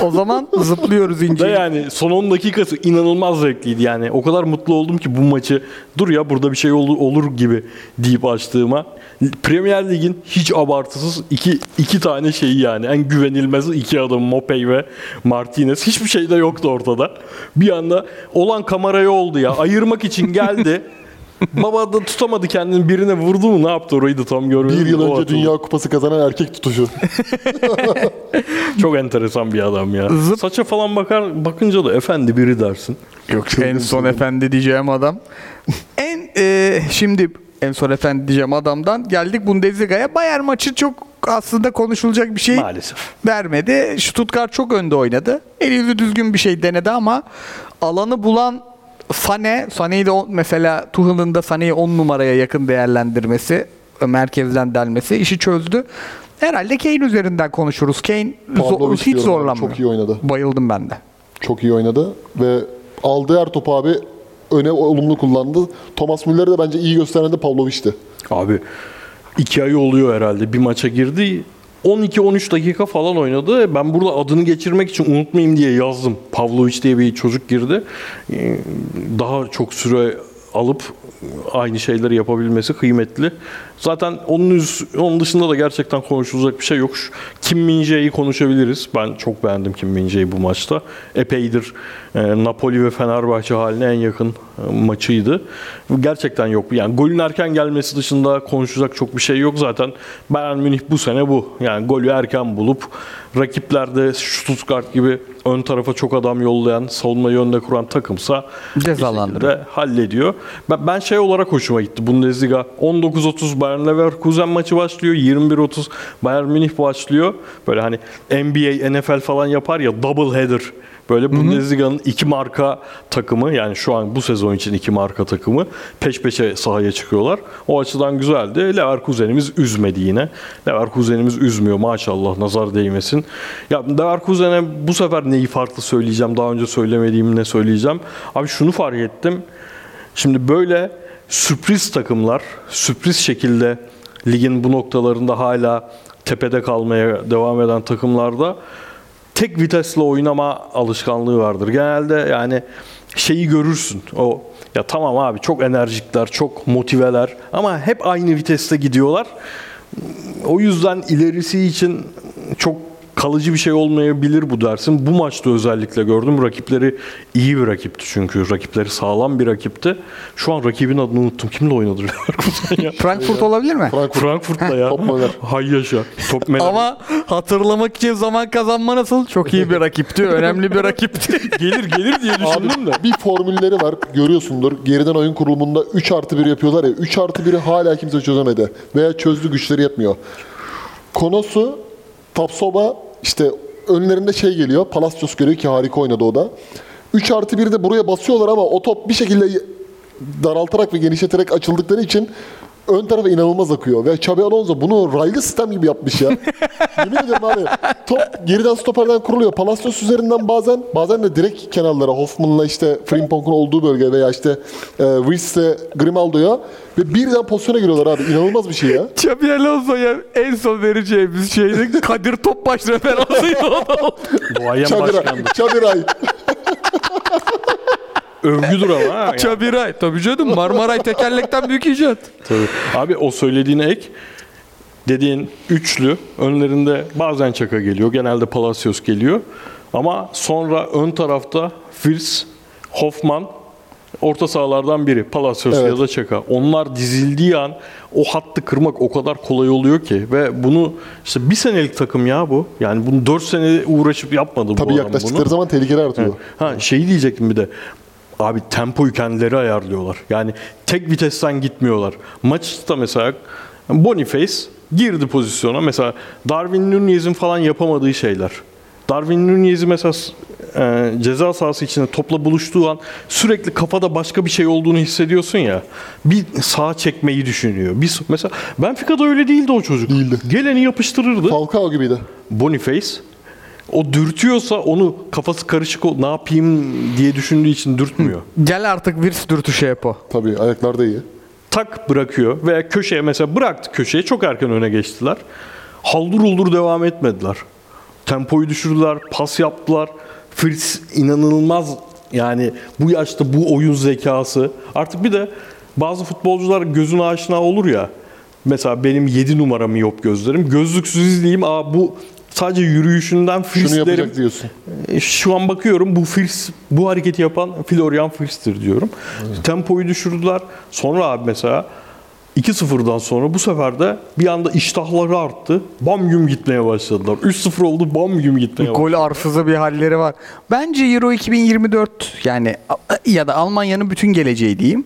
o zaman zıplıyoruz Da ince. yani son 10 dakikası inanılmaz zevkliydi yani. O kadar mutlu oldum ki bu maçı dur ya burada bir şey olur, olur gibi deyip açtığıma. Premier Lig'in hiç abartısız iki, iki tane şeyi yani. En güvenilmez iki adam Mopey ve Martinez. Hiçbir şey de yoktu ortada. Bir anda olan kameraya oldu ya. Ayırmak için geldi. Baba da tutamadı kendini birine vurdu mu ne yaptı orayı da tam görmedim. bir yıl önce atıldı. Dünya Kupası kazanan erkek tutuşu. Çok enteresan bir adam ya. Zıp- Saça falan bakar bakınca da efendi biri dersin. Yok en son efendi diyeceğim adam. en e, şimdi en son efendi diyeceğim adamdan geldik Bundesliga'ya. Bayern maçı çok aslında konuşulacak bir şey Maalesef. vermedi. Stuttgart çok önde oynadı. El yüzü düzgün bir şey denedi ama alanı bulan Sane, Sane'yi de o- mesela Tuchel'ın da Sane'yi 10 numaraya yakın değerlendirmesi, merkezden delmesi işi çözdü. Herhalde Kane üzerinden konuşuruz. Kane zo- Pavlovic hiç zorlanmıyor. çok iyi oynadı. Bayıldım ben de. Çok iyi oynadı ve aldığı her topu abi öne olumlu kullandı. Thomas Müller'i de bence iyi gösteren de Pavlovic'ti. Abi iki ay oluyor herhalde bir maça girdi. 12-13 dakika falan oynadı. Ben burada adını geçirmek için unutmayayım diye yazdım. Pavlovic diye bir çocuk girdi. Ee, Daha çok süre alıp aynı şeyleri yapabilmesi kıymetli. Zaten onun, üz- onun dışında da gerçekten konuşulacak bir şey yok. Kim Min-jae'yi konuşabiliriz. Ben çok beğendim Kim Min-jae'yi bu maçta. Epeydir e, Napoli ve Fenerbahçe haline en yakın e, maçıydı. Gerçekten yok. Yani golün erken gelmesi dışında konuşacak çok bir şey yok zaten. Bayern Münih bu sene bu. Yani golü erken bulup rakiplerde Stuttgart gibi ön tarafa çok adam yollayan, savunmayı önde kuran takımsa Cezalandırıyor. hallediyor. Ben, ben şey olarak hoşuma gitti. Bundesliga 19.30 Bayern Leverkusen maçı başlıyor. 21.30 Bayern Münih başlıyor. Böyle hani NBA, NFL falan yapar ya double header. Böyle Bundesliga'nın iki marka takımı yani şu an bu sezon için iki marka takımı peş peşe sahaya çıkıyorlar. O açıdan güzeldi. Leverkusen'imiz üzmedi yine. Leverkusen'imiz üzmüyor maşallah nazar değmesin. Ya Leverkusen'e bu sefer neyi farklı söyleyeceğim daha önce söylemediğimi ne söyleyeceğim. Abi şunu fark ettim. Şimdi böyle sürpriz takımlar, sürpriz şekilde ligin bu noktalarında hala tepede kalmaya devam eden takımlarda tek vitesle oynama alışkanlığı vardır. Genelde yani şeyi görürsün. O ya tamam abi çok enerjikler, çok motiveler ama hep aynı viteste gidiyorlar. O yüzden ilerisi için çok kalıcı bir şey olmayabilir bu dersin. Bu maçta özellikle gördüm. Rakipleri iyi bir rakipti çünkü. Rakipleri sağlam bir rakipti. Şu an rakibin adını unuttum. Kimle oynadı Leverkusen ya? Frankfurt olabilir mi? Frankfurt Frankfurt'ta ya. Top. Hay yaşa. Top. Ama hatırlamak için zaman kazanma nasıl? Çok iyi bir rakipti. Önemli bir rakipti. gelir gelir diye düşündüm de. bir formülleri var görüyorsundur. Geriden oyun kurulumunda 3 artı 1 yapıyorlar ya. 3 artı 1'i hala kimse çözemedi. Veya çözdü güçleri yetmiyor. Konosu, Tapsoba işte önlerinde şey geliyor. Palacios geliyor ki harika oynadı o da. 3 artı 1 de buraya basıyorlar ama o top bir şekilde daraltarak ve genişleterek açıldıkları için ön tarafa inanılmaz akıyor. Ve Xabi Alonso bunu raylı sistem gibi yapmış ya. Yemin ederim abi. Top geriden stoperden kuruluyor. Palacios üzerinden bazen bazen de direkt kenarlara Hoffman'la işte Frimpong'un olduğu bölge veya işte e, Wirtz'e Grimaldo'ya ve birden pozisyona giriyorlar abi. İnanılmaz bir şey ya. Xabi Alonso'ya en son vereceğimiz şeydi Kadir Topbaş referansıydı o da oldu. Duayen Çadıray. başkandı. Çadıray. Övgüdür ama ha. Çabiray. Tabii canım Marmaray tekerlekten büyük icat. Tabii. Abi o söylediğine ek dediğin üçlü önlerinde bazen Çaka geliyor. Genelde Palacios geliyor. Ama sonra ön tarafta Fils, Hoffman orta sahalardan biri. Palacios Evet. ya da Çaka. Onlar dizildiği an o hattı kırmak o kadar kolay oluyor ki ve bunu işte bir senelik takım ya bu. Yani bunu 4 sene uğraşıp yapmadı bu Tabii adam yaklaştıkları bunu. zaman tehlikeler artıyor. Ha şeyi diyecektim bir de. Abi tempoyu kendileri ayarlıyorlar. Yani tek vitesten gitmiyorlar. Maçta mesela Boniface girdi pozisyona. Mesela Darwin Nunez'in falan yapamadığı şeyler. Darwin Nunez'i mesela e, ceza sahası içinde topla buluştuğu an sürekli kafada başka bir şey olduğunu hissediyorsun ya. Bir sağa çekmeyi düşünüyor. Bir, mesela Benfica'da öyle değildi o çocuk. Değildi. Geleni yapıştırırdı. Falcao gibiydi. Boniface o dürtüyorsa onu kafası karışık o ne yapayım diye düşündüğü için dürtmüyor. Gel artık bir dürtüşe yap o. Tabii ayaklarda iyi. Tak bırakıyor veya köşeye mesela bıraktı köşeye çok erken öne geçtiler. Haldur uldur devam etmediler. Tempoyu düşürdüler, pas yaptılar. Fritz inanılmaz yani bu yaşta bu oyun zekası. Artık bir de bazı futbolcular gözüne aşina olur ya. Mesela benim 7 numaramı yok gözlerim. Gözlüksüz izleyeyim. Aa bu sadece yürüyüşünden Fritz Şunu yapacak diyorsun. E, Şu an bakıyorum bu Fils, bu hareketi yapan Florian Fils'tir diyorum. Tempoyu düşürdüler. Sonra abi mesela 2-0'dan sonra bu sefer de bir anda iştahları arttı. Bam güm gitmeye başladılar. 3-0 oldu bam güm gitmeye başladılar. Gol arsızı bir halleri var. Bence Euro 2024 yani ya da Almanya'nın bütün geleceği diyeyim.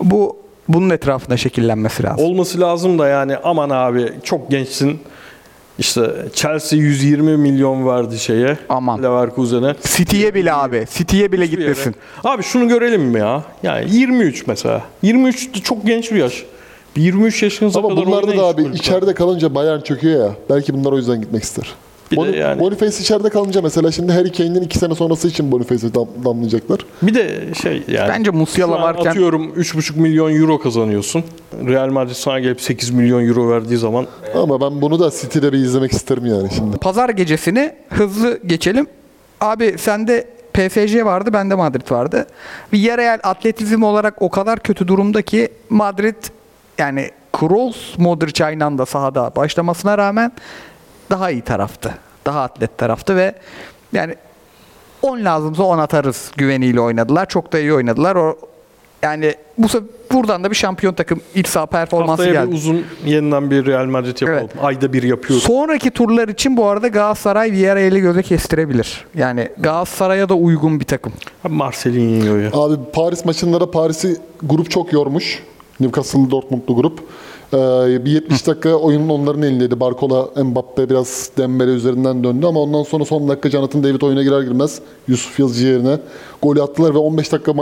Bu bunun etrafında şekillenmesi lazım. Olması lazım da yani aman abi çok gençsin. İşte Chelsea 120 milyon verdi şeye. Aman. Leverkusen'e. City'ye bile abi. City'ye bile Hiçbir yere. gitmesin. Abi şunu görelim mi ya? Yani 23 mesela. 23 de çok genç bir yaş. Bir 23 yaşınıza Ama kadar bunlarda da abi içeride kalınca Bayern çöküyor ya. Belki bunlar o yüzden gitmek ister. Bir de Boni- yani- Boniface içeride kalınca mesela şimdi Harry Kane'in iki sene sonrası için Boniface'i dam, damlayacaklar. Bir de şey yani. Bence Musiala varken- Atıyorum 3,5 milyon euro kazanıyorsun. Real Madrid sana gelip 8 milyon euro verdiği zaman Ama ben bunu da City'de bir izlemek isterim yani şimdi. Pazar gecesini hızlı geçelim. Abi sende PSG vardı, bende Madrid vardı. Villarreal atletizm olarak o kadar kötü durumda ki Madrid yani Kroos, Modric aynı anda sahada başlamasına rağmen daha iyi taraftı. Daha atlet taraftı ve yani 10 lazımsa 10 atarız güveniyle oynadılar. Çok da iyi oynadılar. O yani bu buradan da bir şampiyon takım iç saha performansı haftaya geldi. bir uzun yeniden bir Real Madrid yapalım. Evet. Ayda bir yapıyoruz. Sonraki turlar için bu arada Galatasaray Villarreal'i göze kestirebilir. Yani Galatasaray'a da uygun bir takım. Marcelinho'ya. Abi Paris maçında da Paris'i grup çok yormuş. Newcastle Dortmund'lu grup. Ee, bir 70 dakika oyunun onların elindeydi. Barcola, Mbappe biraz Dembele üzerinden döndü ama ondan sonra son dakika Jonathan David oyuna girer girmez Yusuf Yazıcı yerine golü attılar ve 15 dakika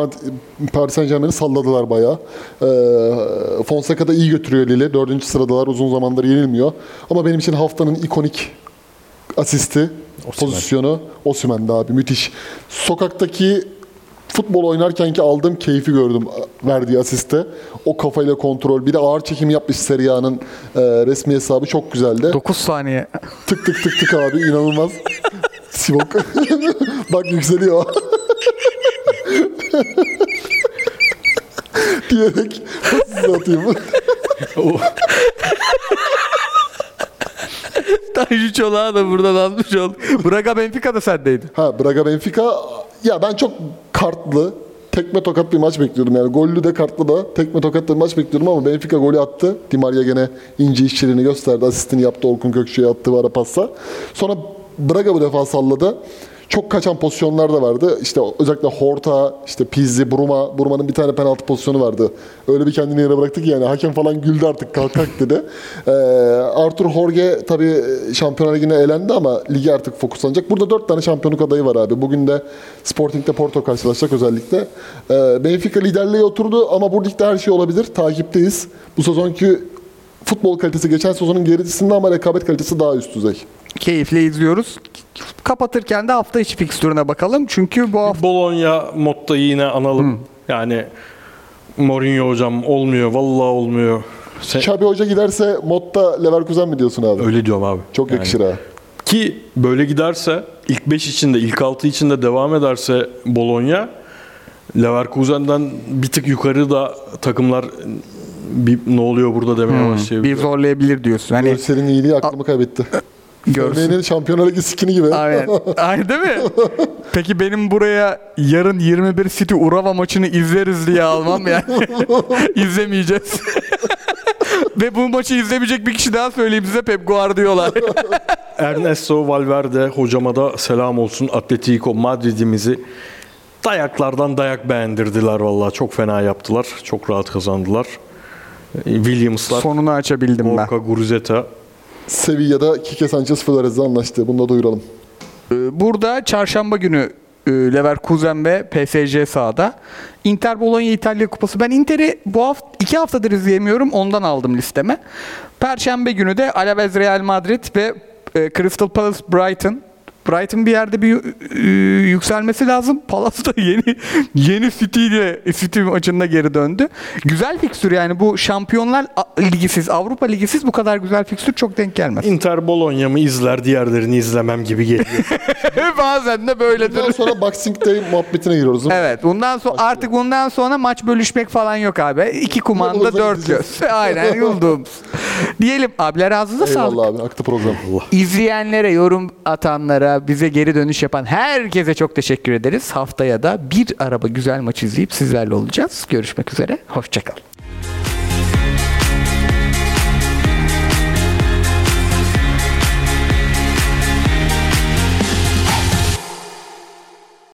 Paris Saint Germain'i salladılar bayağı. Ee, Fonseca da iyi götürüyor Lille. Dördüncü sıradalar. Uzun zamandır yenilmiyor. Ama benim için haftanın ikonik asisti, pozisyonu Osimhen'di abi. Müthiş. Sokaktaki futbol oynarkenki aldığım keyfi gördüm verdiği asiste. O kafayla kontrol. Bir de ağır çekim yapmış Serie A'nın e, resmi hesabı çok güzeldi. 9 saniye. Tık tık tık tık abi inanılmaz. Sivok. Bak yükseliyor. Diyerek size atayım. Tanju Çolak'a da buradan almış olduk. Braga Benfica'da sendeydi. Ha Braga Benfica ya ben çok kartlı tekme tokat bir maç bekliyordum yani gollü de kartlı da tekme tokat bir maç bekliyordum ama Benfica golü attı. Di Maria gene ince işçiliğini gösterdi. Asistini yaptı Orkun Kökçü'ye attığı ara passa. Sonra Braga bu defa salladı. Çok kaçan pozisyonlar da vardı. İşte özellikle Horta, işte Pizzi, Bruma. Bruma'nın bir tane penaltı pozisyonu vardı. Öyle bir kendini yere bıraktı ki yani hakem falan güldü artık kalk kalk dedi. Ee, Arthur Jorge tabii Şampiyonlar Ligi'ne elendi ama ligi artık fokuslanacak. Burada dört tane şampiyonluk adayı var abi. Bugün de Sporting'de Porto karşılaşacak özellikle. Ee, Benfica liderliğe oturdu ama bu ligde her şey olabilir. Takipteyiz. Bu sezonki futbol kalitesi geçen sezonun gerisinde ama rekabet kalitesi daha üst düzey. Keyifle izliyoruz. Kapatırken de hafta içi fikstürüne bakalım. Çünkü bu hafta Bologna Motta'yı yine analım. Yani Mourinho hocam olmuyor. Vallahi olmuyor. Sen- Xabi Hoca giderse Motta Leverkusen mi diyorsun abi? Öyle diyorum abi. Çok Yani. yakışır ha. Ki böyle giderse ilk 5 içinde, ilk 6 içinde devam ederse Bologna Leverkusen'den bir tık yukarı da takımlar bir ne oluyor burada demeye başlayabilir. bir zorlayabilir diyorsun. Hani Görsel'in iyiliği aklımı kaybetti. Görsün. Örneğin Şampiyonlar Ligi skini gibi. Aynen. Aynen değil mi? Peki benim buraya yarın 21 City Urava maçını izleriz diye almam yani. İzlemeyeceğiz. Ve bu maçı izlemeyecek bir kişi daha söyleyeyim size Pep Guardiola. Ernesto Valverde hocama da selam olsun. Atletico Madrid'imizi dayaklardan dayak beğendirdiler vallahi. Çok fena yaptılar. Çok rahat kazandılar. Williams'lar, Sonunu açabildim ben. Borca Gurzeta. Sevilla'da Kike Sanchez Flores'le anlaştı. Bunu da duyuralım. Ee, Burada çarşamba günü e, Leverkusen ve PSG sahada. Inter Bologna İtalya Kupası. Ben Inter'i bu hafta iki haftadır izleyemiyorum. Ondan aldım listeme. Perşembe günü de Alaves Real Madrid ve e, Crystal Palace Brighton. Brighton bir yerde bir e, yükselmesi lazım. Palace da yeni yeni City ile City maçında geri döndü. Güzel fikstür yani bu Şampiyonlar Ligisiz, Avrupa Ligisiz bu kadar güzel fikstür çok denk gelmez. Inter Bologna'mı izler, diğerlerini izlemem gibi geliyor. Bazen de böyledir. Bundan sonra Boxing Day muhabbetine giriyoruz. Evet bundan sonra artık bundan sonra maç bölüşmek falan yok abi. İki kumanda dört göz. Aynen yıldığımız. Diyelim abiler ağzınıza sağlık. Eyvallah abi. Aktı program. İzleyenlere, yorum atanlara, bize geri dönüş yapan herkese çok teşekkür ederiz. Haftaya da bir araba güzel maç izleyip sizlerle olacağız. Görüşmek üzere. Hoşçakalın.